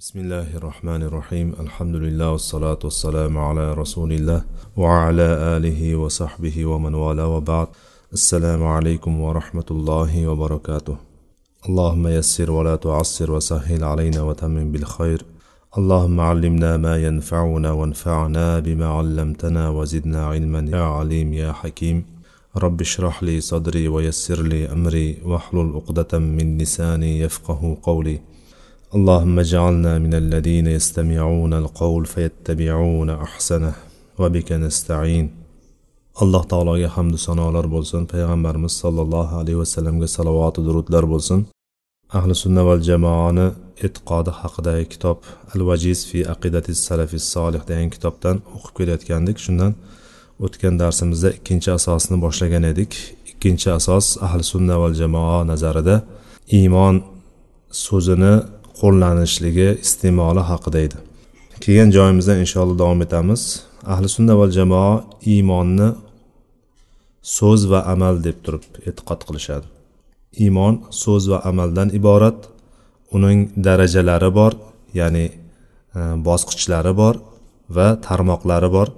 بسم الله الرحمن الرحيم الحمد لله والصلاة والسلام على رسول الله وعلى آله وصحبه ومن والاه وبعد السلام عليكم ورحمة الله وبركاته اللهم يسر ولا تعسر وسهل علينا وتمم بالخير اللهم علمنا ما ينفعنا وانفعنا بما علمتنا وزدنا علما يا عليم يا حكيم رب اشرح لي صدري ويسر لي أمري واحلل عقدة من لساني يفقه قولي اللهم اجعلنا من الذين يستمعون القول فيتبعون احسنه وبك نستعين alloh taologa hamdu sanolar bo'lsin payg'ambarimiz sollallohu alayhi vasallamga salovatu durudlar bo'lsin ahli sunna val jamoani e'tiqodi haqidagi kitob al vajiz fi aqidati salafi solih degan kitobdan o'qib kelayotgandik shundan o'tgan darsimizda ikkinchi asosni boshlagan edik ikkinchi asos ahli sunna val jamoa nazarida iymon so'zini qo'llanishligi iste'moli haqida edi. Kelgan joyimizdan inshaalloh davom etamiz. Ahli sunna va jamoa iymonni so'z va amal deb turib e'tiqod qilishadi. Iymon so'z va amaldan iborat. Uning darajalari bor ya'ni e, bosqichlari bor va tarmoqlari bor.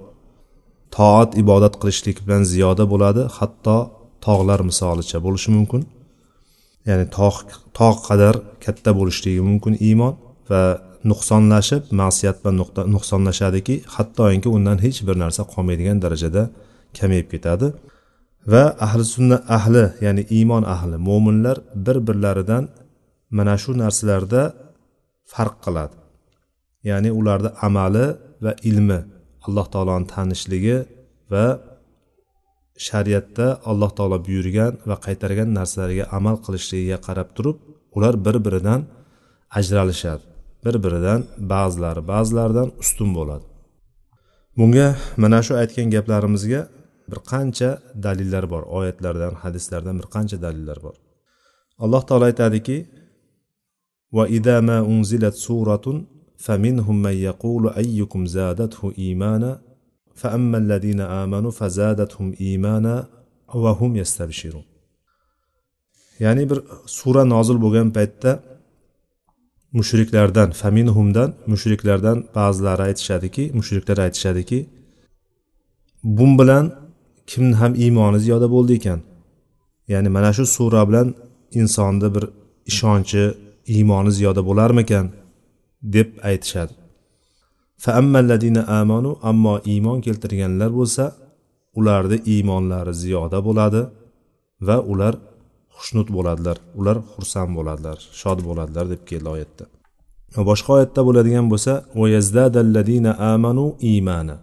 Toat ibodat qilishlik bilan ziyoda bo'ladi hatto tog'lar misolicha bo'lishi mumkin. Ya'ni tog' tog' qadar katta bo'lishligi mumkin iymon va nuqsonlashib ma'siyat bilan nuqsonlashadiki hattoki undan hech bir narsa qolmaydigan darajada kamayib ketadi. Va ahli sunna ahli ya'ni iymon ahli mo'minlar bir birlaridan mana shu narsalarda farq qiladi. Ya'ni ularni amali va ilmi alloh taoloni tanishligi va shariatda alloh taolo buyurgan va qaytargan narsalarga amal qilishligiga qarab turib ular bir biridan ajralishadi. Bir biridan ba'zilari ba'zilaridan ustun bo'ladi. Bunga mana shu aytgan gaplarimizga bir qancha dalillar bor oyatlardan hadislardan bir qancha dalillar bor. Alloh taolo aytadiki va idama unzilat suratun faminhum man yaqulu ayyukum zadathu imana فأما الذين آمنوا فزادتهم إيمانا وهم يستبشرون ya'ni bir sura nozil bo'lgan paytda mushriklardan faminhumdan mushriklardan ba'zilari aytishadiki mushriklar aytishadiki bu bilan kimni ham iymoni ziyoda bo'ldi ekan ya'ni mana shu sura bilan insonni bir ishonchi iymoni ziyoda bo'larmikan deb aytishadi Amanu ammo iymon keltirganlar bo'lsa ularni iymonlari ziyoda bo'ladi va ular xushnut bo'ladilar ular xursand bo'ladilar shod bo'ladilar deb keldi oyatda. Boshqa oyatda bo'ladigan bo'lsa amanu imana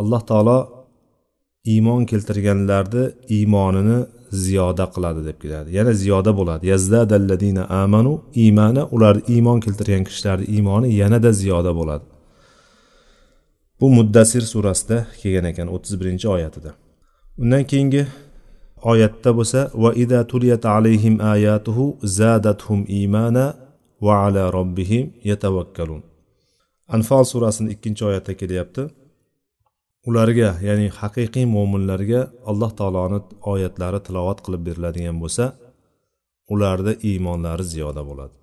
alloh taolo iymon keltirganlarni iymonini ziyoda qiladi deb keladi. Yana ziyoda bo'ladi. yazdadalladina amanu imana ular iymon keltirgan kishilarni iymoni yanada ziyoda bo'ladi. Bu muddasir surasida kelgan ekan o'ttiz birinchi oyatida. Undan keyingi oyatda bo'lsa va ida tuliyat alayhim ayatuhu zadathum imana va ala robbihim yatavakkalun anfol surasini ikkinchi oyatda kelyapti. Ularga ya'ni haqiqiy mo'minlarga alloh taoloni oyatlari tilovat qilib beriladigan bo'lsa ularda iymonlari ziyoda bo'ladi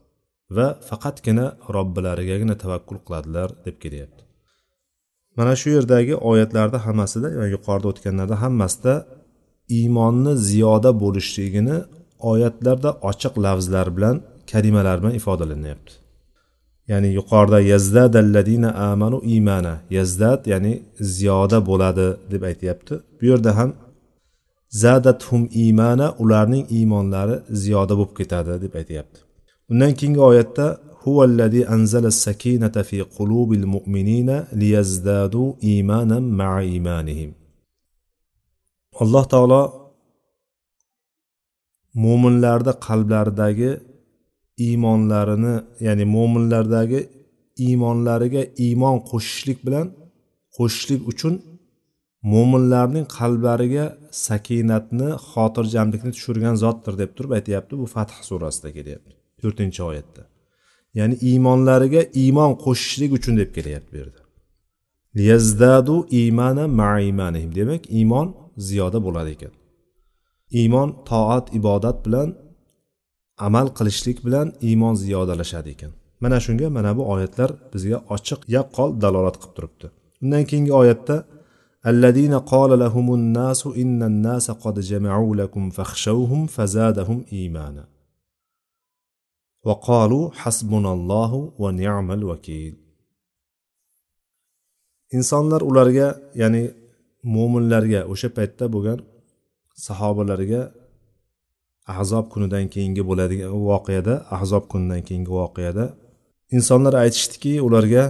va faqatgina robbilarigagina tavakkul qiladilar deb kelyapti. Mana shu yerdagi oyatlarda hammasida yani yuqorida o'tganlarda hammasida iymonni ziyoda bo'lishligini oyatlarda ochiq lafzlar bilan kalimalar bilan ifodalanyapti. Ya'ni yuqorida yazdadalladina amanu iymana yazdad ya'ni ziyoda bo'ladi deb aytyapti. Bu yerda ham zadathum iymana ularning iymonlari ziyoda bo'lib ketadi deb aytyapti. Undan keyingi oyatda هو الذي أنزل السكينة في قلوب المؤمنين ليزدادوا إيمانا مع إيمانهم alloh taolo mo'minlarni qalblaridagi iymonlarini ya'ni mo'minlardagi iymonlariga iymon qo'shishlik bilan qo'shishlik uchun mo'minlarning qalblariga sakinatni xotirjamlikni tushirgan zotdir deb turib aytyapti bu fath surasida kelyapti to'rtinchi oyatda ya'ni iymonlariga iymon qo'shishlik uchun deb kelyapti bu yerda liyazdadu iymana ma imanihim demak iymon ziyoda bo'ladi ekan iymon toat ibodat bilan amal qilishlik bilan iymon ziyodalashadi ekan mana shunga mana bu oyatlar bizga ochiq yaqqol dalolat qilib turibdi undan keyingi oyatda الذين قال لهم الناس إن الناس قد جمعوا لكم فاخشوهم فزادهم إيمانا وقالوا حسبنا الله ونعم الوكيل insonlar ularga ya'ni mo'minlarga o'sha paytda bo'lgan sahobalarga ahzob kunidan keyingi bo'ladigan voqeada ahzob kunidan keyingi voqeada insonlar aytishdiki ularga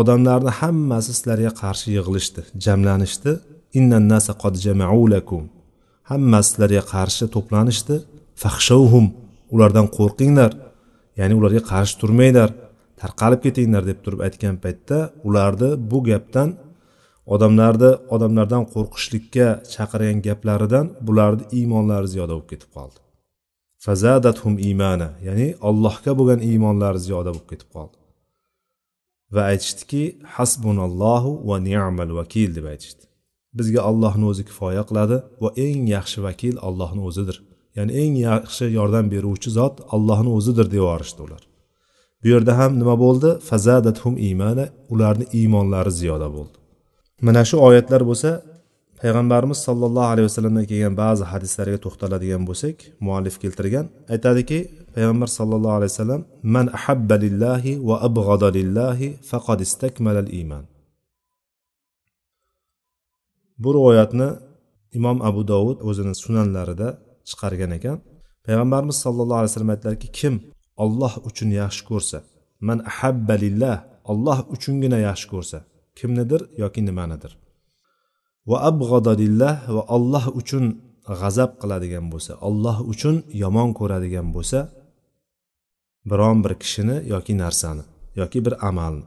odamlarni hammasi sizlarga qarshi yig'ilishdi jamlanishdi innan nasa qad jama'ulakum hammasi sizlarga qarshi to'planishdi fahshovhum ulardan qo'rqinglar. Ya'ni ularga qarshi turmanglar tarqalib ketinglar deb turib aytgan paytda ularni bu gapdan odamlarni odamlardan qo'rqishlikka chaqirgan gaplaridan bularni iymonlari ziyoda bo'lib ketib qoldi. Fazadathum imana ya'ni allohga bo'lgan iymonlari ziyoda bo'lib ketib qoldi. Va aytishdiki hasbunallohu va ni'mal vakil deb aytishdi. Bizga allohni o'zi kifoya qiladi va eng yaxshi vakil allohni o'zidir. Ya'ni eng yaxshi yordam beruvchi zot allohni o'zidir deb yuborishdi ular. Bu yerda ham nima bo'ldi? Fazadathum imana ularni iymonlari ziyoda bo'ldi. Mana shu oyatlar bo'lsa payg'ambarimiz sollallohu alayhi vasallamdan kelgan ba'zi hadislarga to'xtaladigan bo'lsak muallif keltirgan aytadiki payg'ambar sollallohu alayhi vasallam man ahabba lillahi va abg'ada lillahi faqad istakmala al iymon bu rivoyatni imom abu dovud o'zini sunanlarida chiqargan ekan. Payg'ambarimiz sollallohu alayhi vasallam aytdilarki kim olloh uchun yaxshi ko'rsa man ahabba lillah olloh uchungina yaxshi ko'rsa kimnidir yoki nimanidir. Va abg'adalillah va olloh uchun g'azab qiladigan bo'lsa olloh uchun yomon ko'radigan bo'lsa biron bir kishini yoki narsani yoki bir amalni.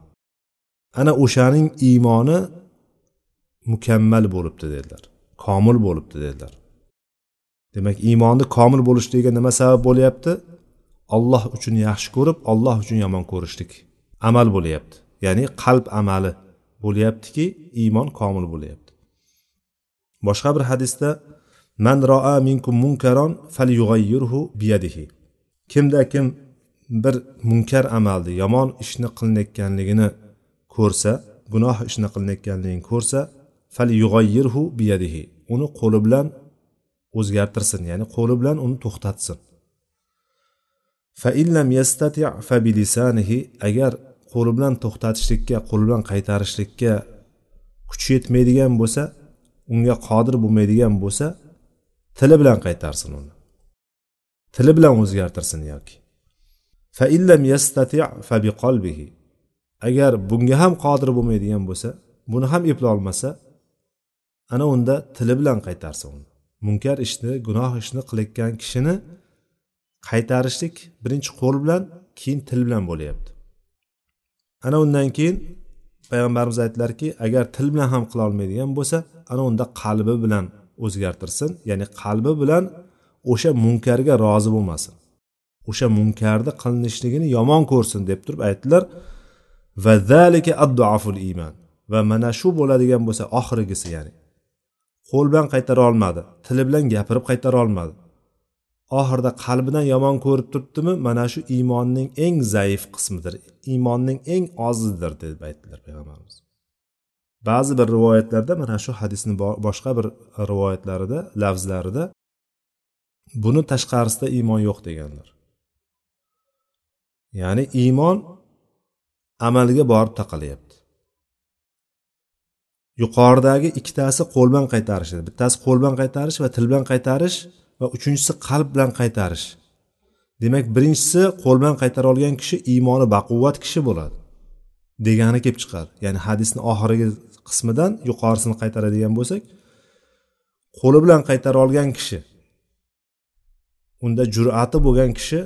Ana o'shaning iymoni mukammal bo'libdi dedilar komil bo'libdi dedilar. Demak iymonni komil bo'lishligiga nima sabab bo'lyapti? Olloh uchun yaxshi ko'rib olloh uchun yomon ko'rishlik amal bo'lyapti. Ya'ni qalb amali bo'lyaptiki iymon komil bo'lyapti. Boshqa bir hadisda man roa minkum munkaron falyughayyirhu biyadihi. Kimda kim bir munkar amalni yomon ishni qilinayotganligini ko'rsa gunoh ishni qilinayotganligini ko'rsa falyughayyirhu biyadihi. Uni qo'li bilan o'zgartirsin ya'ni qo'li bilan uni to'xtatsin. Faillam yastati fa agar qo'li bilan to'xtatishlikka qo'li bilan qaytarishlikka kuchi yetmaydigan bo'lsa unga qodir bo'lmaydigan bo'lsa tili bilan qaytarsin uni. Tili bilan o'zgartirsin yoki. Faillam yastati fa agar bunga ham qodir bo'lmaydigan bo'lsa buni ham eplolmasa ana unda tili bilan qaytarsin uni. Munkar ishni gunoh ishni qilayotgan kishini qaytarishlik birinchi qo'l bilan keyin til bilan bo'lyapti. Ana undan keyin payg'ambarimiz aytdilarki agar til bilan ham qila olmaydigan bo'lsa ana unda qalbi bilan o'zgartirsin. Ya'ni qalbi bilan o'sha munkarga rozi bo'lmasin. O'sha munkarni qilinishligini yomon ko'rsin deb turib aytdilar. Va zalika adduaful iymon va mana shu bo'ladigan bo'lsa oxirgisi ya'ni qo'l bilan qaytara olmadi tili bilan gapirib qaytara olmadi. Oxirida qalbidan yomon ko'rib turibdimi mana shu iymonning eng zaif qismidir iymonning eng ozidir deb aytdilar payg'ambarimiz. Ba'zi bir rivoyatlarda mana shu hadisni boshqa bir rivoyatlarida lafzlarida buni tashqarisida iymon yo'q deganlar. Ya'ni iymon amalga borib taqalyapti yuqoridagi ikkitasi qo'l bilan qaytarish bittasi qo'l bilan qaytarish va til bilan qaytarish va uchinchisi qalb bilan qaytarish. Demak birinchisi qo'l bilan qaytara olgan kishi iymoni baquvvat kishi bo'ladi degani kelib chiqadi. Ya'ni hadisni oxirgi qismidan yuqorisini qaytaradigan bo'lsak qo'li bilan qaytara olgan kishi unda jur'ati bo'lgan kishi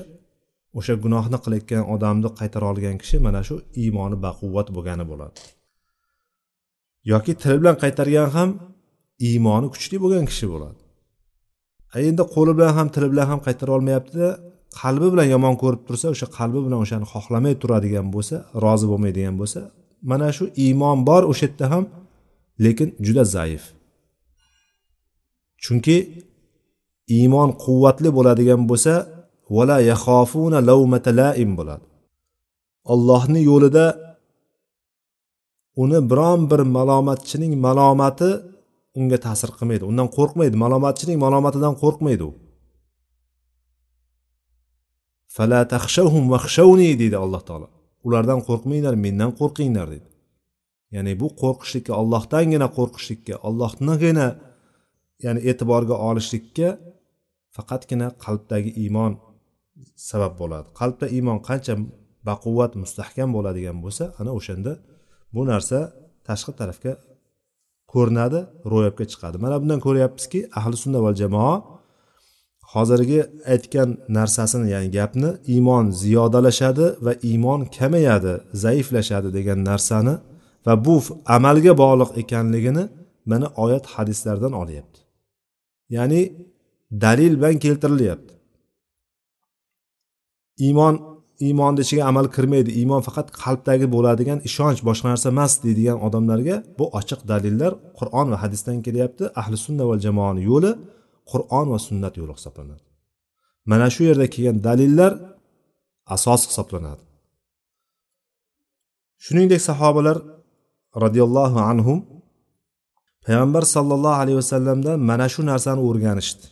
o'sha gunohni qilayotgan odamni qaytara olgan kishi mana shu iymoni baquvvat bo'lgani bo'ladi. Yoki til bilan qaytargan ham iymoni kuchli bo'lgan kishi bo'ladi. Endi qo'li bilan ham tili bilan ham qaytara olmayaptida qalbi bilan yomon ko'rib tursa o'sha qalbi bilan o'shani xohlamay turadigan bo'lsa rozi bo'lmaydigan bo'lsa mana shu iymon bor o'sha yerda ham lekin juda zaif. Chunki iymon quvvatli bo'ladigan bo'lsa vala yaxofuna lavmata laim bo'ladi. Ollohni yo'lida uni biron bir malomatchining malomati unga ta'sir qilmaydi. Undan qo'rqmaydi. Malomatchining malomatidan qo'rqmaydi u. Fala taxshawhum vaxshavni deydi alloh taolo. Ulardan qo'rqmanglar mendan qo'rqinglar deydi. Ya'ni bu qo'rqishlikka ollohdangina qo'rqishlikka ollohnigina ya'ni e'tiborga olishlikka faqatgina qalbdagi iymon sabab bo'ladi. Qalbda iymon qancha baquvvat mustahkam bo'ladigan bo'lsa ana o'shanda bu narsa tashqi tarafga ko'rinadi ro'yobga chiqadi. Mana bundan ko'ryapmizki ahli sunna val jamoa hozirgi aytgan narsasini ya'ni gapni iymon ziyodalashadi va iymon kamayadi zaiflashadi degan narsani va bu amalga bog'liq ekanligini mana oyat hadislardan olyapti. Ya'ni dalil bilan keltirilyapti. Iymon iymonni ichiga amal kirmaydi. Iymon faqat qalbdagi bo'ladigan ishonch boshqa narsa emas deydigan odamlarga bu ochiq dalillar qur'on va hadisdan kelyapti. Ahli sunna va jamoani yo'li qur'on va sunnat yo'li hisoblanadi. Mana shu yerda kelgan dalillar asos hisoblanadi. Shuningdek sahobalar roziyallohu anhum payg'ambar sollallohu alayhi vasallamdan mana shu narsani o'rganishdi.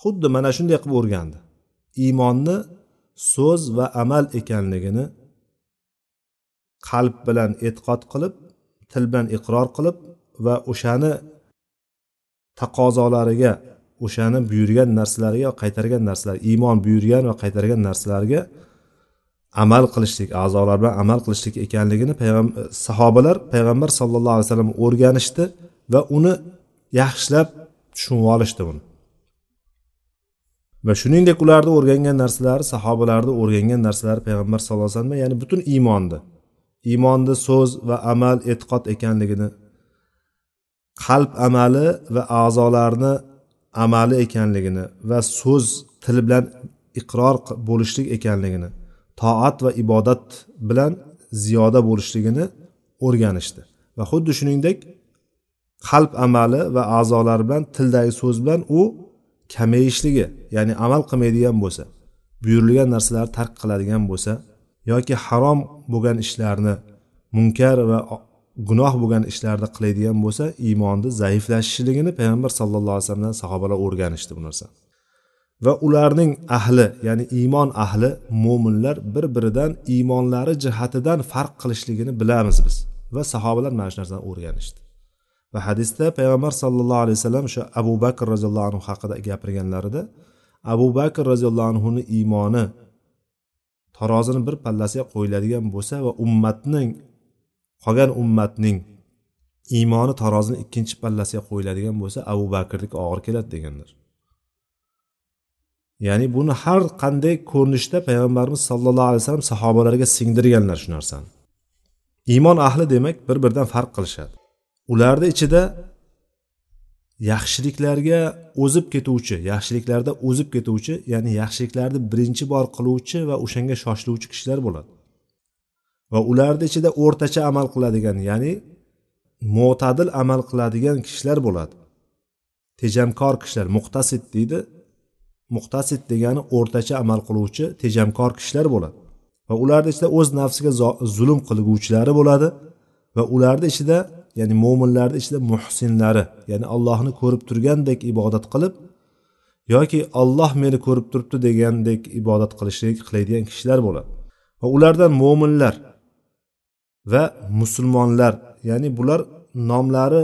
Xuddi mana shunday qilib o'rgandi. Iymonni so'z va amal ekanligini qalb bilan e'tiqod qilib til bilan iqror qilib va o'shani taqozolariga o'shani buyurgan narsalariga qaytargan narsalar iymon buyurgan va qaytargan narsalarga amal qilishlik a'zolar bilan amal qilishlik ekanligini payg'am sahobalar payg'ambar sallallohu alayhi vasallam o'rganishdi va uni yaxshilab tushunib olishdi uni. Va shuningdek ularni o'rgangan narsalari sahobalarni o'rgangan narsalari payg'ambar sallallohu alayhi vasallam ya'ni butun iymonni iymonni so'z va amal e'tiqod ekanligini qalb amali va a'zolarni amali ekanligini va so'z til bilan iqror bo'lishlik ekanligini toat va ibodat bilan ziyoda bo'lishligini o'rganishdi. Va xuddi shuningdek qalb amali va a'zolar bilan tildagi so'z bilan u kamayishligi ya'ni amal qilmaydigan bo'lsa buyurilgan narsalarni tark qiladigan bo'lsa yoki harom bo'lgan ishlarni munkar va gunoh bo'lgan ishlarni qiladigan bo'lsa iymonni zaiflashishligini payg'ambar sallallohu alayhi vasallamdan sahobalar o'rganishdi bu narsa. Va ularning ahli ya'ni iymon ahli mo'minlar bir biridan iymonlari jihatidan farq qilishligini bilamiz biz. Va sahobalar mana shu narsani o'rganishdi. Va hadisda payg'ambar sallallohu alayhi vasallam o'sha abu bakr roziyallohu anhu haqida gapirganlarida abu bakr roziyallohu anhuni iymoni tarozini bir pallasiga qo'yiladigan bo'lsa va ummatning qolgan ummatning iymoni tarozini ikkinchi pallasiga qo'yiladigan bo'lsa abu bakrniki og'ir keladi deganlar. Ya'ni buni har qanday ko'rinishda payg'ambarimiz sallallohu alayhi vasallam sahobalarga singdirganlar shu narsani. Iymon ahli demak bir biridan farq qilishadi. Ularni ichida yaxshiliklarga o'zib ketuvchi yaxshiliklarda o'zib ketuvchi ya'ni yaxshiliklarni birinchi bor qiluvchi va o'shanga shoshiluvchi kishilar bo'ladi. Va ularni ichida o'rtacha amal qiladigan ya'ni mo'tadil amal qiladigan kishilar bo'ladi. Tejamkor kishilar muqtasid deydi. Muqtasid degani o'rtacha amal qiluvchi tejamkor kishilar bo'ladi. Va ularni ichida o'z nafsiga zulm qilguvchilari bo'ladi. Va ularni ichida ya'ni mo'minlarni ichida muhsinlari ya'ni allohni ko'rib turgandek ibodat qilib yoki olloh meni ko'rib turibdi degandek ibodat qilishlik qiladigan kishilar bo'ladi. Va ulardan mo'minlar va musulmonlar ya'ni bular nomlari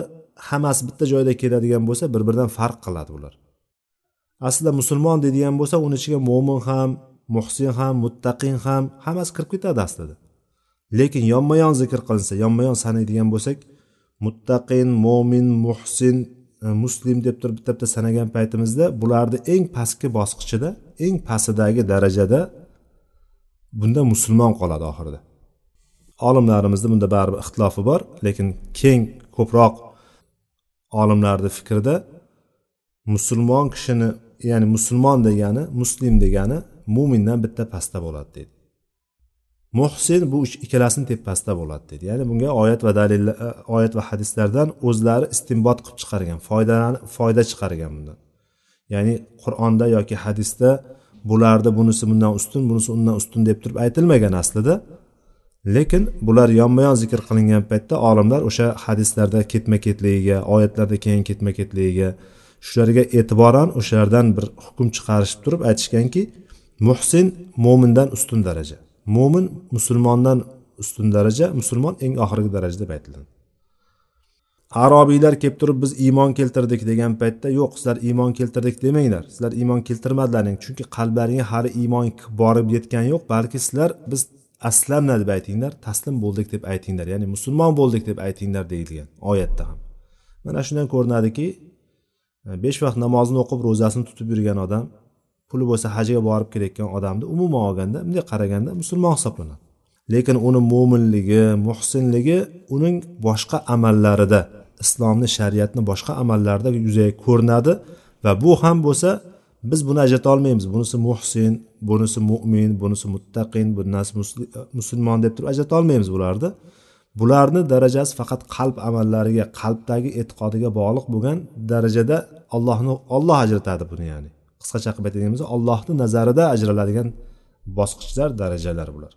hammasi bitta joyda keladigan bo'lsa bir biridan farq qiladi ular aslida musulmon deydigan bo'lsa uni ichiga mo'min ham muhsin ham muttaqin ham hammasi kirib ketadi aslida. Lekin yonma yon zikr qilinsa yonma yon sanaydigan bo'lsak muttaqin mo'min muhsin e, muslim deb turib bitta bitta sanagan paytimizda bularni eng pastki bosqichida eng pastidagi darajada bunda musulmon qoladi oxirida. Olimlarimizni bunda baribir ixtilofi bor lekin keng ko'proq olimlarni fikrida musulmon kishini ya'ni musulmon degani muslim degani mo'mindan bitta pastda bo'ladi deydi. Muhsin bu ikkalasini tepasida bo'ladi dedi. Ya'ni bunga oyat va dalil e, oyat va hadislardan o'zlari istinbot qilib chiqargan foydalan foyda chiqargan bundan. Ya'ni qur'onda yoki hadisda bularni bunisi bundan ustun bunisi undan ustun deb turib aytilmagan aslida. Lekin bular yonma yon zikr qilingan paytda olimlar o'sha hadislarda ketma ketligiga oyatlarda keyin ketma ketligiga shularga e'tiboran o'shalardan bir hukm chiqarishib turib aytishganki muhsin mo'mindan ustun daraja. Mo'min musulmondan ustun daraja musulmon eng oxirgi daraja deb aytiladi arobiylar kelib turib biz iymon keltirdik degan paytda yo'q sizlar iymon keltirdik demanglar. Sizlar iymon keltirmadilaring chunki qalblaringga hali iymon borib yetgani yo'q. Balki sizlar biz aslamna deb aytinglar taslim bo'ldik deb aytinglar. Ya'ni musulmon bo'ldik deb aytinglar deyilgan oyatda ham. Mana shundan ko'rinadiki besh vaqt namozini o'qib ro'zasini tutib yurgan odam puli bo'lsa hajga borib kelayotgan odamni umuman olganda bunday qaraganda musulmon hisoblanadi. Lekin uni mo'minligi muhsinligi uning boshqa amallarida islomni shariatni boshqa amallarda yuzaga ko'rinadi va bu ham bo'lsa biz buni ajrata olmaymiz. Bunisi muhsin bunisi mo'min bunisi muttaqin bunisi musulmon deb turib ajrata olmaymiz bularni. Bularni darajasi faqat qalb amallariga qalbdagi e'tiqodiga bog'liq bo'lgan darajada ollohni olloh ajratadi buni ya'ni. Qisqacha qilib aytadigan bo'lsak allohni nazarida ajraladigan bosqichlar darajalar bular.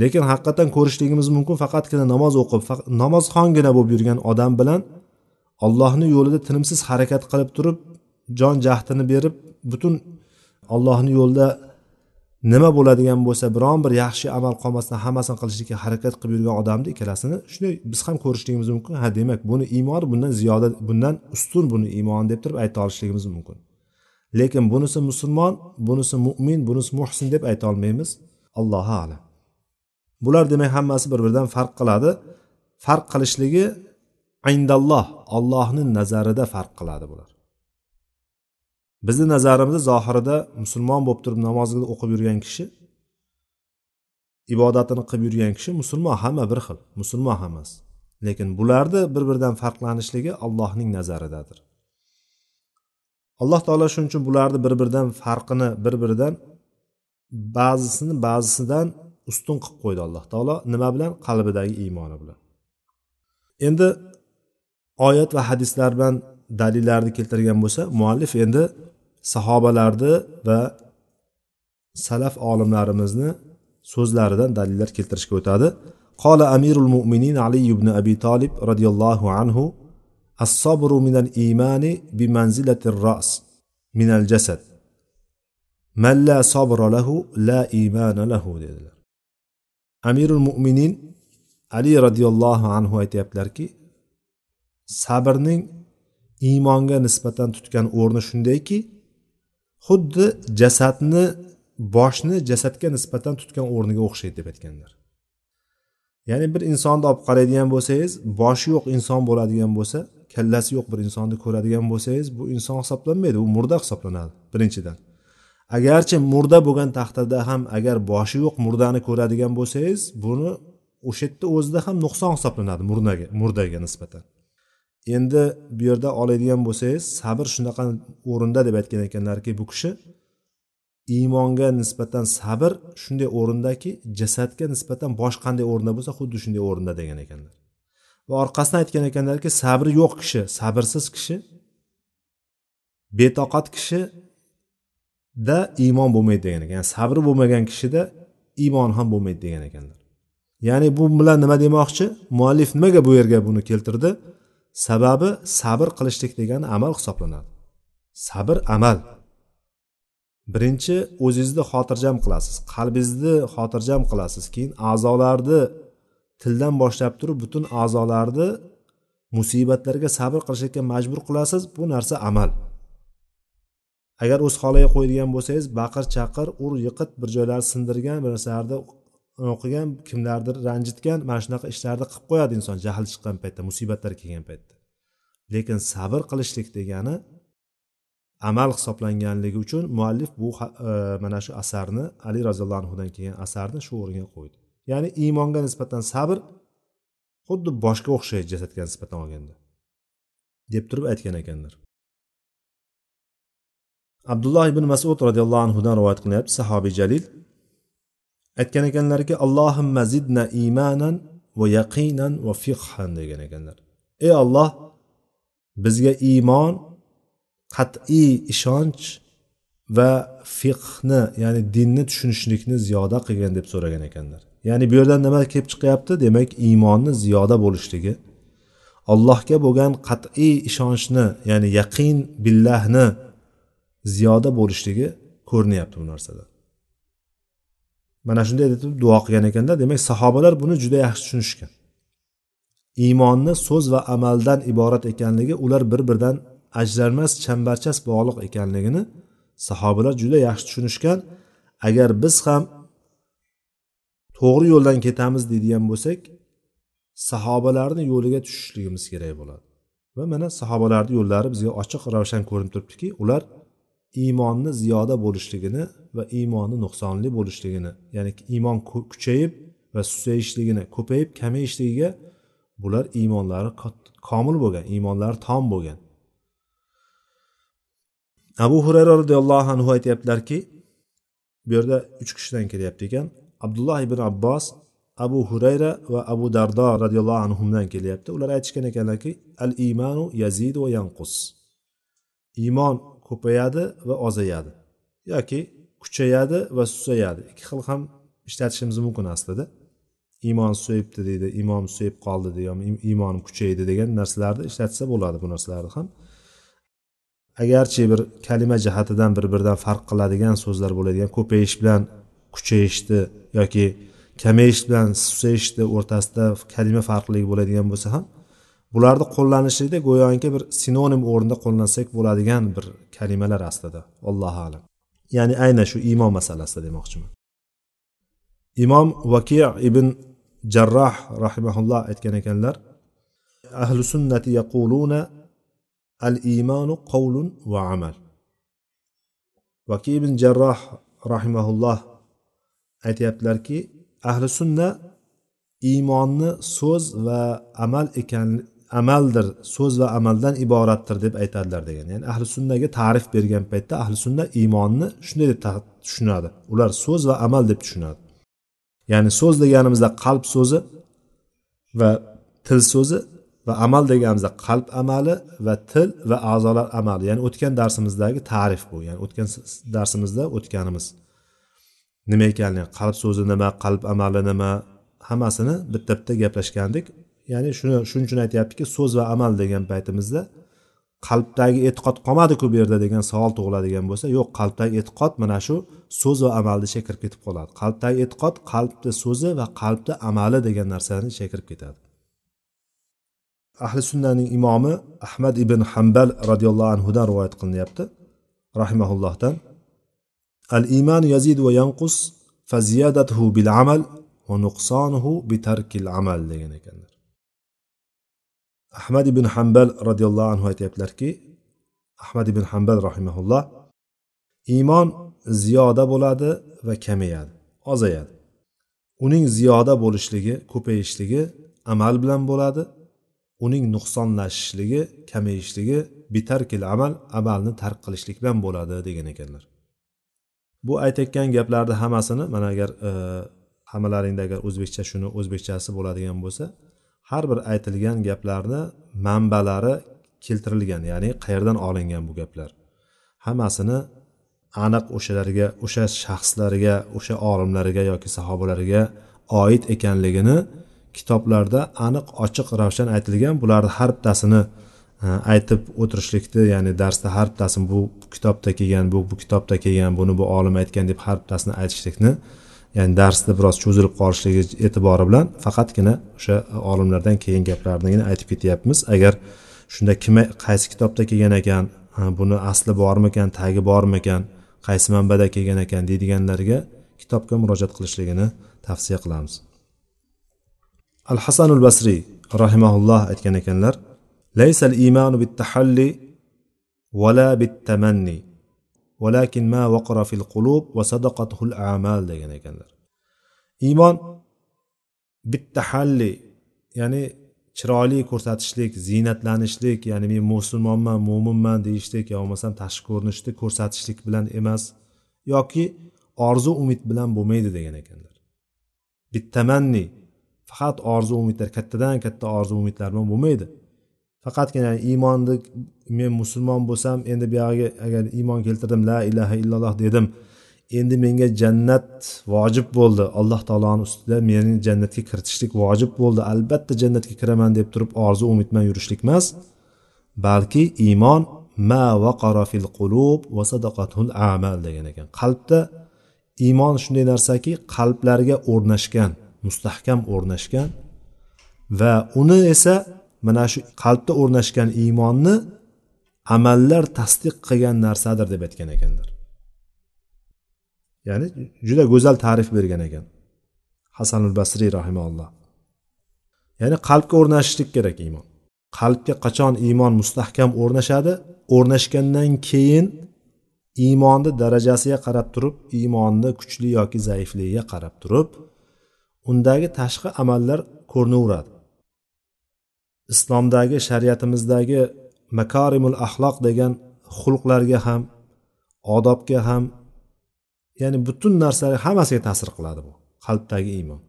Lekin haqiqatdan ko'rishligimiz mumkin faqatgina namoz o'qib namozxongina bo'lib yurgan odam bilan ollohni yo'lida tinimsiz harakat qilib turib jon jahdini berib butun ollohni yo'lida nima bo'ladigan bo'lsa biron bir yaxshi amal qolmasdan hammasini qilishlikka harakat qilib yurgan odamni ikkalasini shunday biz ham ko'rishligimiz mumkin. Ha demak buni iymoni bundan ziyoda bundan ustun buni iymoni deb turib ayta olishligimiz mumkin. Lekin bunisi musulmon bunisi mo'min bunisi muhsin deb ayta olmaymiz. Allohu alam. Bular demak hammasi bir biridan farq qiladi. Farq qilishligi indalloh ollohni nazarida farq qiladi bular. Bizni nazarimizda zohirida musulmon bo'lib turib namozni o'qib yurgan kishi ibodatini qilib yurgan kishi musulmon hamma bir xil musulmon hammasi. Lekin bularni bir biridan farqlanishligi allohning nazaridadir. alloh taolo shuning uchun bularni bir biridan farqini bir biridan ba'zisini ba'zisidan ustun qilib qo'ydi alloh taolo. Nima bilan? Qalbidagi iymoni bilan. Endi oyat va hadislar bilan dalillarni keltirgan bo'lsa muallif endi sahobalarni va salaf olimlarimizni so'zlaridan dalillar keltirishga o'tadi. Qola amirul mo'minin ali ibn abi tolib roziyallohu anhu الصبر من الإيمان بمنزلة الرأس من الجسد من لا صبر له لا إيمان له dedilar amirul mo'minin ali roziyallohu anhu aytyaptilarki sabrning iymonga nisbatan tutgan o'rni shundayki xuddi jasadni boshni jasadga nisbatan tutgan o'rniga o'xshaydi deb aytganlar ya'ni bir insonni olib qaraydigan bo'lsangiz boshi yo'q inson bo'ladigan bo'lsa kallasi yo'q bir insonni ko'radigan bo'lsangiz bu inson hisoblanmaydi u murda hisoblanadi birinchidan. Agarchi murda bo'lgan taqdirda ham agar boshi yo'q murdani ko'radigan bo'lsangiz buni o'sha yerda o'zida ham nuqson hisoblanadi murdaga murdaga nisbatan. Endi bu yerda oladigan bo'lsangiz sabr shunaqa o'rinda deb aytgan ekanlarki bu kishi iymonga nisbatan sabr shunday o'rindaki jasadga nisbatan bosh qanday o'rinda bo'lsa xuddi shunday o'rinda degan ekanlar. Va orqasidan aytgan ekanlarki sabri yo'q kishi sabrsiz kishi betoqat kishida iymon bo'lmaydi degan ekan. Yani sabri bo'lmagan kishida iymon ham bo'lmaydi degan ekanlar. Ya'ni bu bilan nima demoqchi? Muallif nimaga bu yerga buni keltirdi? Sababi sabr qilishlik degani amal hisoblanadi. Sabr amal. Birinchi o'zingizni xotirjam qilasiz. Qalbingizni xotirjam qilasiz. Keyin a'zolarni tildan boshlab turib butun a'zolarni musibatlarga sabr qilishlikka majbur qilasiz. Bu narsa amal. Agar o'z holiga qo'yadigan bo'lsangiz baqir chaqir ur yiqit bir joylarni sindirgan bir narsalarni o'qigan kimlardir ranjitgan mana shunaqa ishlarni qilib qo'yadi inson jahl chiqqan paytda musibatlar kelgan paytda. Lekin sabr qilishlik degani amal hisoblanganligi uchun muallif bu e, mana shu asarni ali roziyallohu anhudan kelgan asarni shu o'ringa qo'ydi. Ya'ni iymonga nisbatan sabr xuddi boshga o'xshaydi jasadga nisbatan olganda deb turib aytgan ekanlar. Abdulloh ibn masud roziyallohu anhudan rivoyat qilinyapti sahobiy jalil. Aytgan ekanlarki allohimma zidna imanan va yaqinan va fiqhan degan ekanlar. Ey olloh bizga iymon qat'iy ishonch va fiqhni ya'ni dinni tushunishlikni ziyoda qilgin deb so'ragan ekanlar. Ya'ni bu yerdan nima kelib chiqyapti? Demak iymonni ziyoda bo'lishligi allohga bo'lgan qat'iy ishonchni ya'ni yaqin billahni ziyoda bo'lishligi ko'rinyapti bu narsada. Mana shunday deb duo qilgan ekanda demak sahobalar buni juda yaxshi tushunishgan. Iymonni so'z va amaldan iborat ekanligi ular bir biridan ajralmas chambarchas bog'liq ekanligini sahobalar juda yaxshi tushunishgan agar biz ham to'g'ri yo'ldan ketamiz deydigan bo'lsak sahobalarni yo'liga tushishligimiz kerak bo'ladi. Va mana sahobalarni yo'llari bizga ochiq ravshan ko'rinib turibdiki ular iymonni ziyoda bo'lishligini va iymonni nuqsonli bo'lishligini ya'ni iymon kuchayib va susayishligini ko'payib kamayishligiga bular iymonlari komil bo'lgan iymonlari tom bo'lgan. Abu hurayra roziyallohu anhu aytyaptilarki bu yerda uch kishidan kelyapti ekan. Abdulloh ibn abbos abu hurayra va abu dardo roziyallohu anhudan kelyapti. Ular aytishgan ekanlarki al iymanu yazidu va yanqus. Iymon ko'payadi va ozayadi yoki kuchayadi va susayadi. Ikki xil ham ishlatishimiz mumkin aslida. Iymon susayibdi deydi iymon susayib qoldi degan iymonim kuchaydi degan narsalarni ishlatsa bo'ladi bu narsalarni ham. Agarchi bir kalima jihatidan bir biridan farq qiladigan so'zlar bo'ladigan ko'payish bilan kuchayishni yoki kamayish bilan susayishni o'rtasida kalima farqligi bo'ladigan bo'lsa ham bularni qo'llanishlikda go'yoki bir sinonim o'rnida qo'llansak bo'ladigan bir kalimalar aslida. Allohu alam. Ya'ni aynan shu iymon masalasida demoqchiman. Imom vaki ibn jarroh rahimaulloh aytgan ekanlar ahli sunnati yaquluna al iymonu qavlun va amal. Vaki ibn jarroh rahimaulloh aytyaptilarki ahli sunna iymonni so'z va amal ekan amaldir so'z va amaldan iboratdir deb aytadilar degan. Ya'ni ahli sunnaga ta'rif bergan paytda ahli sunna iymonni shunday deb tushunadi. Ular so'z va amal deb tushunadi. Ya'ni so'z deganimizda qalb so'zi va til so'zi va amal deganimizda qalb amali va til va a'zolar amali ya'ni o'tgan darsimizdagi ta'rif bu ya'ni o'tgan darsimizda o'tganimiz. Nima ekanligi qalb so'zi nima qalb amali nima hammasini bitta bitta gaplashgandik. Ya'ni shuni shuning uchun aytyaptiki so'z va amal degan paytimizda qalbdagi e'tiqod qolmadiku bu yerda degan savol tug'iladigan bo'lsa yo'q qalbdagi e'tiqod mana shu so'z va amalni ichiga kirib ketib qoladi. Qalbdagi e'tiqod qalbni so'zi va qalbni amali degan narsani ichiga kirib ketadi. Ahli sunnaning imomi ahmad ibn hambal roziyallohu anhudan rivoyat qilinyapti. Rahimaullohdan al iymon yazid va yanqus fa ziyadatuhu bil amal va nuqsonuhu bi tarkil amal degan ekanlar. Ahmad ibn hambal roziyallohu anhu aytyaptilarki ahmad ibn hambal rahimaulloh iymon ziyoda bo'ladi va kamayadi ozayadi. Uning ziyoda bo'lishligi ko'payishligi amal bilan bo'ladi uning nuqsonlashishligi kamayishligi bitarkil amal amalni tark qilishlik bilan bo'ladi degan ekanlar. Bu aytayotgan gaplarni hammasini mana agar e, hammalaringda agar o'zbekcha shuni o'zbekchasi bo'ladigan bo'lsa har bir aytilgan gaplarni manbalari keltirilgan ya'ni qayerdan olingan bu gaplar? Hammasini aniq o'shalarga o'sha shaxslarga o'sha olimlarga yoki sahobalarga oid ekanligini kitoblarda aniq ochiq ravshan aytilgan bularni har bittasini e, aytib o'tirishlikni ya'ni darsda har bittasini bu kitobda kelgan bu bu kitobda kelgan buni bu olim aytgan deb har bittasini aytishlikni ya'ni darsda biroz cho'zilib qolishligi e'tibori bilan faqatgina o'sha olimlardan kelgan gaplarnigina aytib ketyapmiz. Agar shunda kim qaysi kitobda kelgan ekan e, buni asli bormikan tagi bormikan qaysi manbada kelgan ekan deydiganlarga kitobga murojaat qilishligini tavsiya qilamiz. Al hasanul basriy rahimaulloh aytgan ekanlar laysal imanu bittahalli vala bittamanni valakin ma vaqara fil qulub va sadaqatuhul amal degan ekanlar. Iymon bittahalli ya'ni chiroyli ko'rsatishlik ziynatlanishlik ya'ni men musulmonman mo'minman deyishlik yo bo'lmasam tashqi ko'rinishni ko'rsatishlik bilan emas yoki orzu umid bilan bo'lmaydi degan ekanlar. Bittamanni faqat orzu umidlar kattadan katta orzu umidlar bilan bo'lmaydi. Faqatgina iymonni men musulmon bo'lsam endi buyog'iga agar iymon keltirdim la ilaha illalloh dedim endi menga jannat vojib bo'ldi. Alloh taoloni ustida meni jannatga kiritishlik vojib bo'ldi. Albatta jannatga kiraman deb turib orzu umid bilan yurishlik emas balki iymon ma vaqara fil qulub va sadaqatul amal degan ekan. Qalbda iymon shunday narsaki qalblarga o'rnashgan. Mustahkam o'rnashgan va uni esa mana shu qalbda o'rnashgan iymonni amallar tasdiq qilgan narsadir deb aytgan ekanlar. Ya'ni juda go'zal ta'rif bergan ekan hasanul basriy rahimaulloh. Ya'ni qalbga o'rnashishlik kerak iymon. Qalbga qachon iymon mustahkam o'rnashadi? O'rnashgandan keyin iymonni darajasiga qarab turib iymonni kuchli yoki zaifligiga qarab turib undagi tashqi amallar ko'rinaveradi. Islomdagi shariatimizdagi makarimul axloq degan xulqlarga ham odobga ham ya'ni butun narsalar hammasiga ta'sir qiladi bu qalbdagi iymon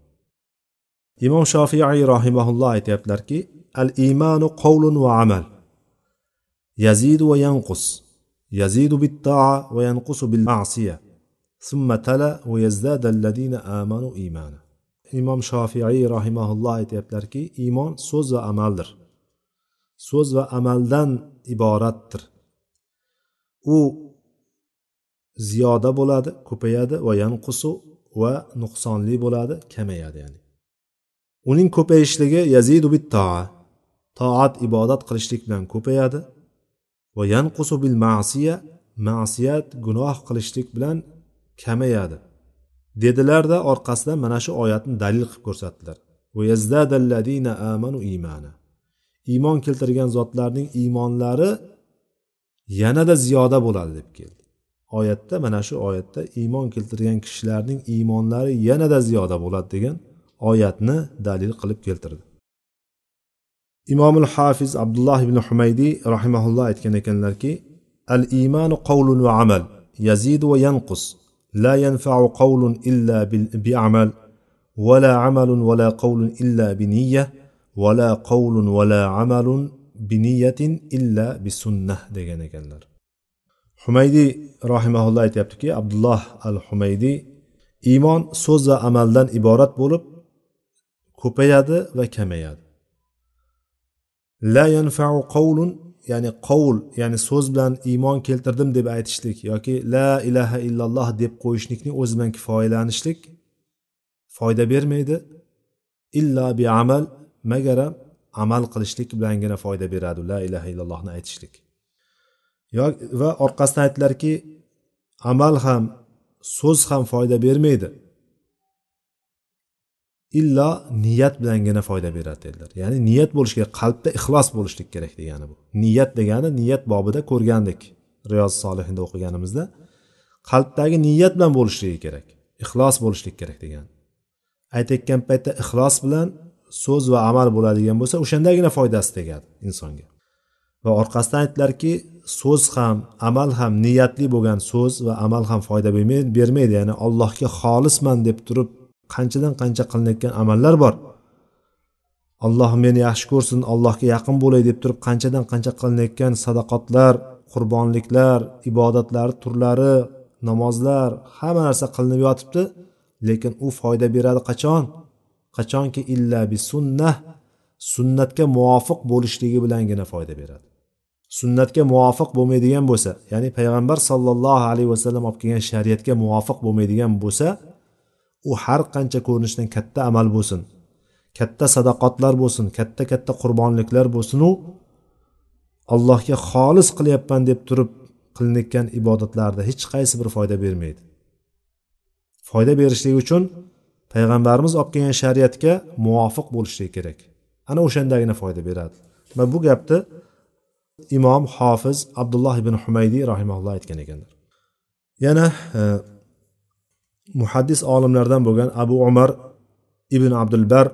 imom shofiiy rohimaulloh aytyaptilarki al iymanu qovlun va amal. Yazidu va yanqus. Yazidu bittaa va yanqusu bil ma'siya summa tala va yazdada alladina amanu iymana imom shofiiy rahimaulloh aytyaptilarki iymon so'z va amaldir. So'z va amaldan iboratdir. U ziyoda bo'ladi ko'payadi va yanqusu va nuqsonli bo'ladi kamayadi ya'ni. Uning ko'payishligi yazidu bit toa. Toat ibodat qilishlik bilan ko'payadi va yanqusu bil ma'siya ma'siyat gunoh qilishlik bilan kamayadi. Dedilarda orqasidan mana shu oyatni dalil qilib ko'rsatdilar. Iymon keltirgan zotlarning iymonlari yanada ziyoda bo'ladi deb keldi. Oyatda mana shu oyatda iymon keltirgan kishilarning iymonlari yanada ziyoda bo'ladi degan oyatni dalil qilib keltirdi. Imomul hafiz abdulloh ibn humaydiy rahimaulloh aytgan ekanlarki al iymanu qavlun va amal yazidu va yanqus. لا ينفع قول إلا بعمل ولا عمل ولا قول إلا بنية ولا قول ولا عمل بنية إلا بسنة degan ekanlar humaydiy rahimaulloh aytyaptiki abdulloh al humaydiy iymon so'z va amaldan iborat bo'lib ko'payadi va kamayadi la yanfau qavlun ya'ni qovul ya'ni so'z bilan iymon keltirdim deb aytishlik yoki la ilaha illalloh deb qo'yishlikning o'zi bilan kifoyalanishlik foyda bermaydi. Illa bi amal magar amal qilishlik bilangina foyda beradi la ilaha illallohni aytishlik. Va orqasidan aytdilarki amal ham so'z ham foyda bermaydi. Illo niyat bilangina foyda beradi dedilar. Ya'ni niyat bo'lishi kerak qalbda ixlos bo'lishlik kerak degani bu. Niyat degani niyat bobida ko'rgandik riyoz solihinda o'qiganimizda qalbdagi niyat bilan bo'lishligi kerak ixlos bo'lishlik kerak degan aytayotgan paytda ixlos bilan so'z va amal bo'ladigan bo'lsa o'shandagina foydasi tegadi insonga. Va orqasidan aytdilarki so'z ham amal ham niyatli bo'lgan so'z va amal ham foyda bermaydi. Ya'ni allohga xolisman deb turib qanchadan qancha qilinayotgan amallar bor. Alloh meni yaxshi ko'rsin allohga yaqin bo'lay deb turib qanchadan qancha qilinayotgan sadaqotlar qurbonliklar ibodatlar turlari namozlar hamma narsa qilinib yotibdi lekin u foyda beradi qachon? Qachonki illa bi sunnah sunnatga muvofiq bo'lishligi bilangina foyda beradi. Sunnatga muvofiq bo'lmaydigan bo'lsa ya'ni payg'ambar sollallohu alayhi vasallam olib kelgan shariatga muvofiq bo'lmaydigan bo'lsa u har qancha ko'rinishdan katta amal bo'lsin katta sadoqatlar bo'lsin katta katta qurbonliklar bo'lsinu allohga xolis qilyapman deb turib qilinayotgan ibodatlarda hech qaysi bir foyda bermaydi. Foyda berishligi uchun payg'ambarimiz olib kelgan shariatga muvofiq bo'lishligi kerak. Ana o'shandagina foyda beradi. Va bu gapni imom hofiz abdulloh ibn humaydiy rahimalloh aytgan ekanlar. Yana e, muhaddis olimlardan bo'lgan abu umar ibn abdulbar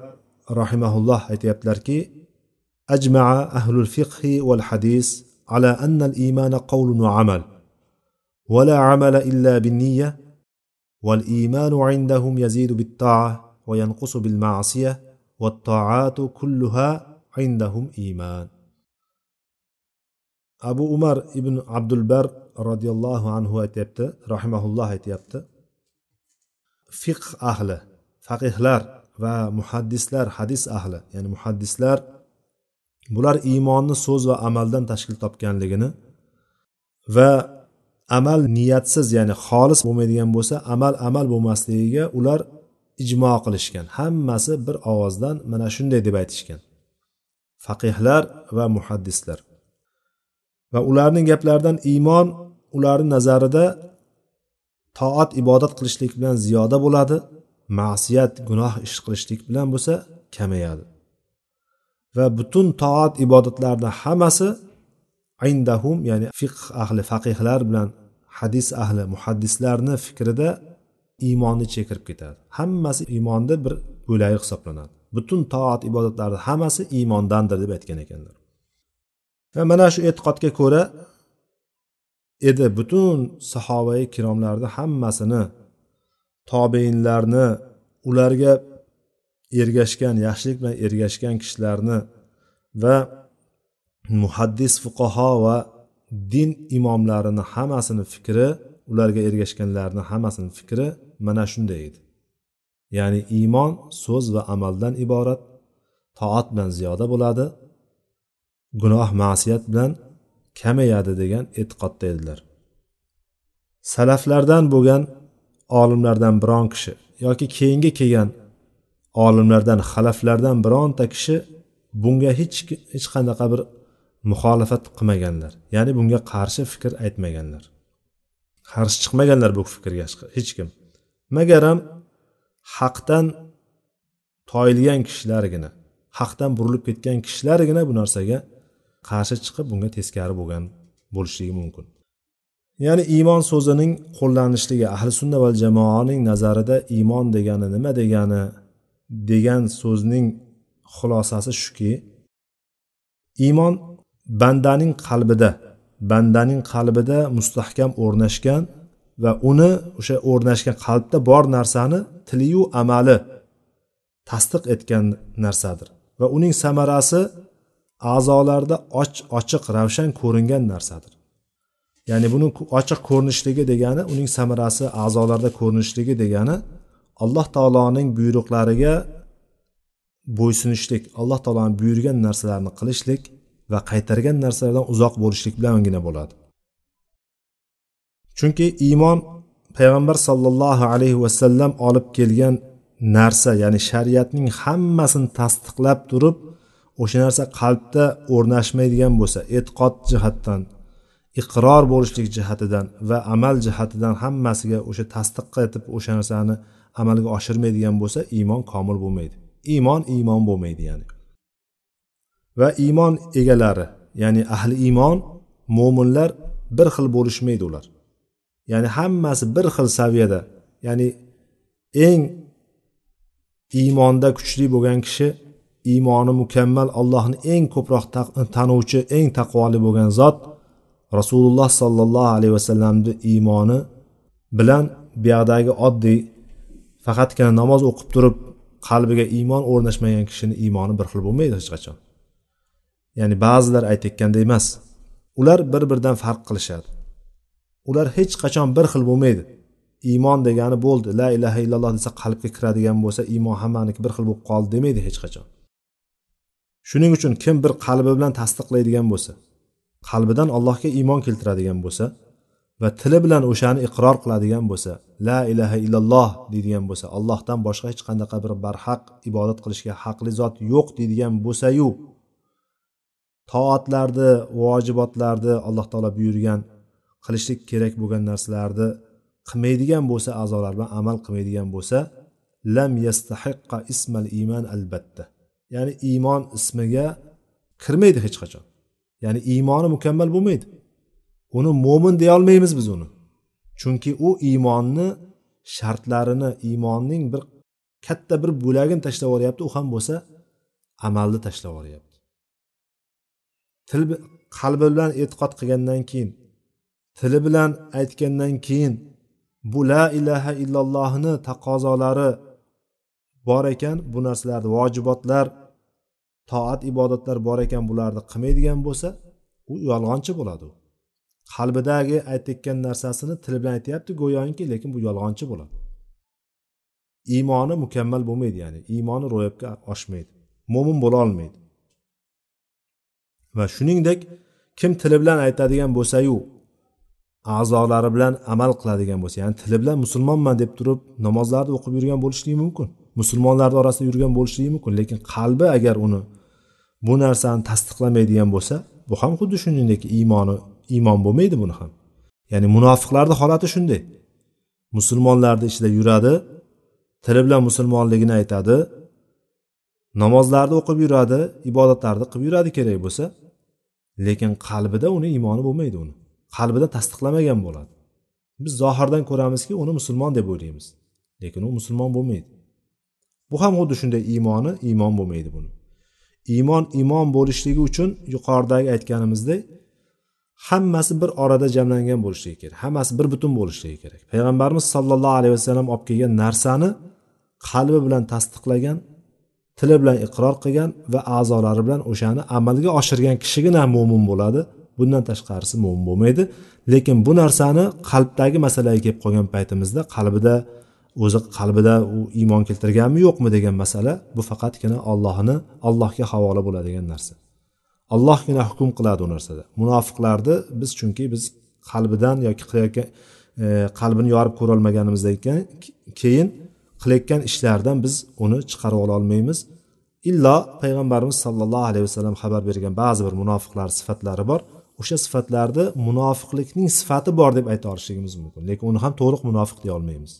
rahimaulloh aytyaptilarki ajmaa ahlul fiqhi val hadis على أن الإيمان قول وعمل ولا عمل إلا بالنية والإيمان عندهم يزيد بالطاعة وينقص بالمعصية والطاعات كلها عندهم إيمان أبو عمر ابن عبد البر roziyallohu anhu aytyapti rahimaulloh aytyapti fiqh ahli faqihlar va muhaddislar hadis ahli ya'ni muhaddislar bular iymonni so'z va amaldan tashkil topganligini va amal niyatsiz ya'ni xolis bo'lmaydigan bo'lsa amal amal bo'lmasligiga ular ijmo qilishgan. Hammasi bir ovozdan mana shunday deb aytishgan. Faqihlar va muhaddislar. Va ularning gaplaridan iymon ularni nazarida toat ibodat qilishlik bilan ziyoda bo'ladi ma'siyat gunoh ish qilishlik bilan bo'lsa kamayadi. Va butun toat ibodatlarni hammasi indahum ya'ni fiqh ahli faqihlar bilan hadis ahli muhaddislarni fikrida iymonni chekirib ketadi. Hammasi iymonni bir bo'lagi hisoblanadi. Butun toat ibodatlarni hammasi iymondandir deb aytgan ekanlar. Va mana shu e'tiqodga ko'ra edi. Butun sahobai ikromlarni hammasini tobeinlarni ularga ergashgan yaxshilik bilan ergashgan kishilarni va muhaddis fuqaho va din imomlarini hammasini fikri ularga ergashganlarni hammasini fikri mana shunday edi. Ya'ni iymon so'z va amaldan iborat toat bilan ziyoda bo'ladi gunoh ma'siyat bilan kamayadi degan e'tiqodda edilar. Salaflardan bo'lgan olimlardan biron kishi yoki keyingi kelgan olimlardan xalaflardan bironta kishi bunga hech hech qanaqa bir muxolifat qilmaganlar. Ya'ni bunga qarshi fikr aytmaganlar. Qarshi chiqmaganlar bu fikrga hech kim. Magaram haqdan toyilgan kishilargina haqdan burilib ketgan kishilargina bu narsaga qarshi chiqib bunga teskari bo'lgan bo'lishligi mumkin. Ya'ni iymon so'zining qo'llanishligi ahli sunna va jamoaning nazarida iymon degani nima degani degan so'zning xulosasi shuki iymon bandaning qalbida bandaning qalbida mustahkam o'rnashgan va uni o'sha o'rnashgan qalbda bor narsani tiliyu amali tasdiq etgan narsadir va uning samarasi a'zolarda och ochiq ravshan ko'ringan narsadir. Ya'ni buni ochiq ko'rinishligi degani uning samarasi a'zolarda ko'rinishligi degani alloh taoloning buyruqlariga bo'ysunishlik alloh taoloni buyurgan narsalarni qilishlik va qaytargan narsalardan uzoq bo'lishlik bilangina bo'ladi. Chunki iymon payg'ambar sollallohu alayhi vasallam olib kelgan narsa ya'ni shariatning hammasini tasdiqlab turib o'sha narsa qalbda o'rnashmaydigan bo'lsa e'tiqod jihatdan iqror bo'lishlik jihatidan va amal jihatidan hammasiga o'sha tasdiq etib o'sha narsani amalga oshirmaydigan bo'lsa iymon komil bo'lmaydi. Iymon iymon bo'lmaydi ya'ni. Va iymon egalari ya'ni ahli iymon mo'minlar bir xil bo'lishmaydi ular. Ya'ni hammasi bir xil saviyada ya'ni eng iymonda kuchli bo'lgan kishi iymoni mukammal allohni eng ko'proq tanuvchi eng taqvoli bo'lgan zot rasululloh sollallohu alayhi vasallamni iymoni bilan buyoqdagi oddiy faqatgina namoz o'qib turib qalbiga iymon o'rnashmagan kishini iymoni bir xil bo'lmaydi hech qachon. Ya'ni ba'zilar aytayotganda emas ular bir biridan farq qilishadi. Ular hech qachon bir xil bo'lmaydi. Iymon degani bo'ldi la ilaha illalloh desa qalbga kiradigan bo'lsa iymon hammaniki bir xil bo'lib qoldi demaydi hech qachon. Shuning uchun kim bir qalbi bilan tasdiqlaydigan bo'lsa qalbidan allohga iymon keltiradigan bo'lsa va tili bilan o'shani iqror qiladigan bo'lsa la ilaha illalloh deydigan bo'lsa allohdan boshqa hech qanaqa bir barhaq ibodat qilishga haqli zot yo'q deydigan bo'lsayu toatlarni vojibotlarni alloh taolo buyurgan qilishlik kerak bo'lgan narsalarni qilmaydigan bo'lsa a'zolar bilan amal qilmaydigan bo'lsa lam yastahiqqa ismal iymon albatta. Ya'ni iymon ismiga kirmaydi hech qachon. Ya'ni iymoni mukammal bo'lmaydi. Uni mo'min deyolmaymiz biz uni. Chunki u iymonni shartlarini iymonning bir katta bir bo'lagini tashlab yuboryapti u ham bo'lsa amalni tashlab yuboryapti til qalbi bilan e'tiqod qilgandan keyin tili bilan aytgandan keyin bu la ilaha illallohni taqozolari bor ekan bu narsalarni vojibotlar toat ibodatlar bor ekan bularni qilmaydigan bo'lsa u yolg'onchi bo'ladi u. Qalbidagi aytayotgan narsasini tili bilan aytyapti go'yoki lekin bu yolg'onchi bo'ladi. Iymoni mukammal bo'lmaydi ya'ni iymoni ro'yobga oshmaydi. Mo'min bo'la olmaydi. Va shuningdek kim tili bilan aytadigan bo'lsayu a'zolari bilan amal qiladigan bo'lsa ya'ni tili bilan musulmonman deb turib namozlarni o'qib yurgan bo'lishligi mumkin. Musulmonlarni orasida yurgan bo'lishligi mumkin. Lekin qalbi agar uni bu narsani tasdiqlamaydigan bo'lsa bu ham xuddi shuningdek iymoni iymon bo'lmaydi buni ham. Ya'ni munofiqlarni holati shunday. Musulmonlarni ichida yuradi tili bilan musulmonligini aytadi namozlarni o'qib yuradi ibodatlarni qilib yuradi kerak bo'lsa lekin qalbida uni iymoni bo'lmaydi uni. Qalbida tasdiqlamagan bo'ladi. Biz zohirdan ko'ramizki uni musulmon deb o'ylaymiz. Lekin u musulmon bo'lmaydi. Bu ham xuddi shunday iymoni iymon bo'lmaydi buni. Iymon iymon bo'lishligi uchun yuqoridagi aytganimizdek hammasi bir orada jamlangan bo'lishligi kerak hammasi bir butun bo'lishligi kerak. Payg'ambarimiz sollallohu alayhi vasallam olib kelgan narsani qalbi bilan tasdiqlagan tili bilan iqror qilgan va a'zolari bilan o'shani amalga oshirgan kishigina mo'min bo'ladi. Bundan tashqarisi mo'min bo'lmaydi. Lekin bu narsani qalbdagi masalaga kelib qolgan paytimizda qalbida o'zi qalbida u iymon keltirganmi yo'qmi degan masala bu faqatgina ollohni allohga havola bo'ladigan narsa. Allohgina hukm qiladi u narsada. Munofiqlarni biz chunki biz qalbidan yoki qilayotgan e, qalbini yorib ko'rolmaganimizdan keyin qilayotgan ishlaridan biz uni chiqarib ola olmaymiz. Illo payg'ambarimiz sollallohu alayhi vasallam xabar bergan ba'zi bir munofiqlar sifatlari bor. O'sha sifatlarni munofiqlikning sifati bor deb ayta olishligimiz mumkin lekin uni ham to'liq munofiq deya olmaymiz.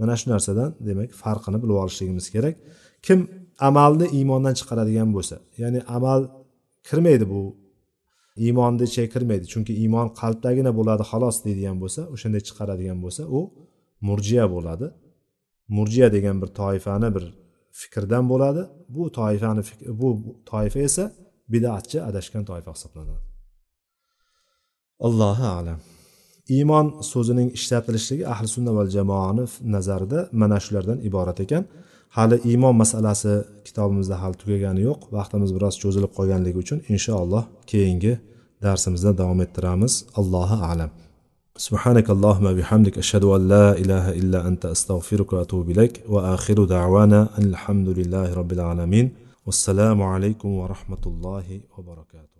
Mana shu narsadan demak farqini bilib olishligimiz kerak. Kim amalni iymondan chiqaradigan bo'lsa ya'ni amal kirmaydi bu iymonni ichiga kirmaydi chunki iymon qalbdagina bo'ladi xolos deydigan bo'lsa o'shanday chiqaradigan bo'lsa u murjiya bo'ladi. Murjiya degan bir toifani bir fikrdan bo'ladi. Bu toifani bu toifa esa bidatchi adashgan toifa hisoblanadi. Allohu alam. iymon so'zining ishlatilishligi ahli sunna val jamoani nazarida mana shulardan iborat ekan hali iymon masalasi kitobimizda hali tugagani yo'q vaqtimiz biroz cho'zilib qolganligi uchun inshaalloh keyingi darsimizda davom ettiramiz allohu alam سبحانك اللهم بحمدك أشهد أن لا إله إلا أنت أستغفرك وأتوب إليك وآخر دعوانا أن الحمد لله رب العالمين والسلام عليكم ورحمة الله وبركاته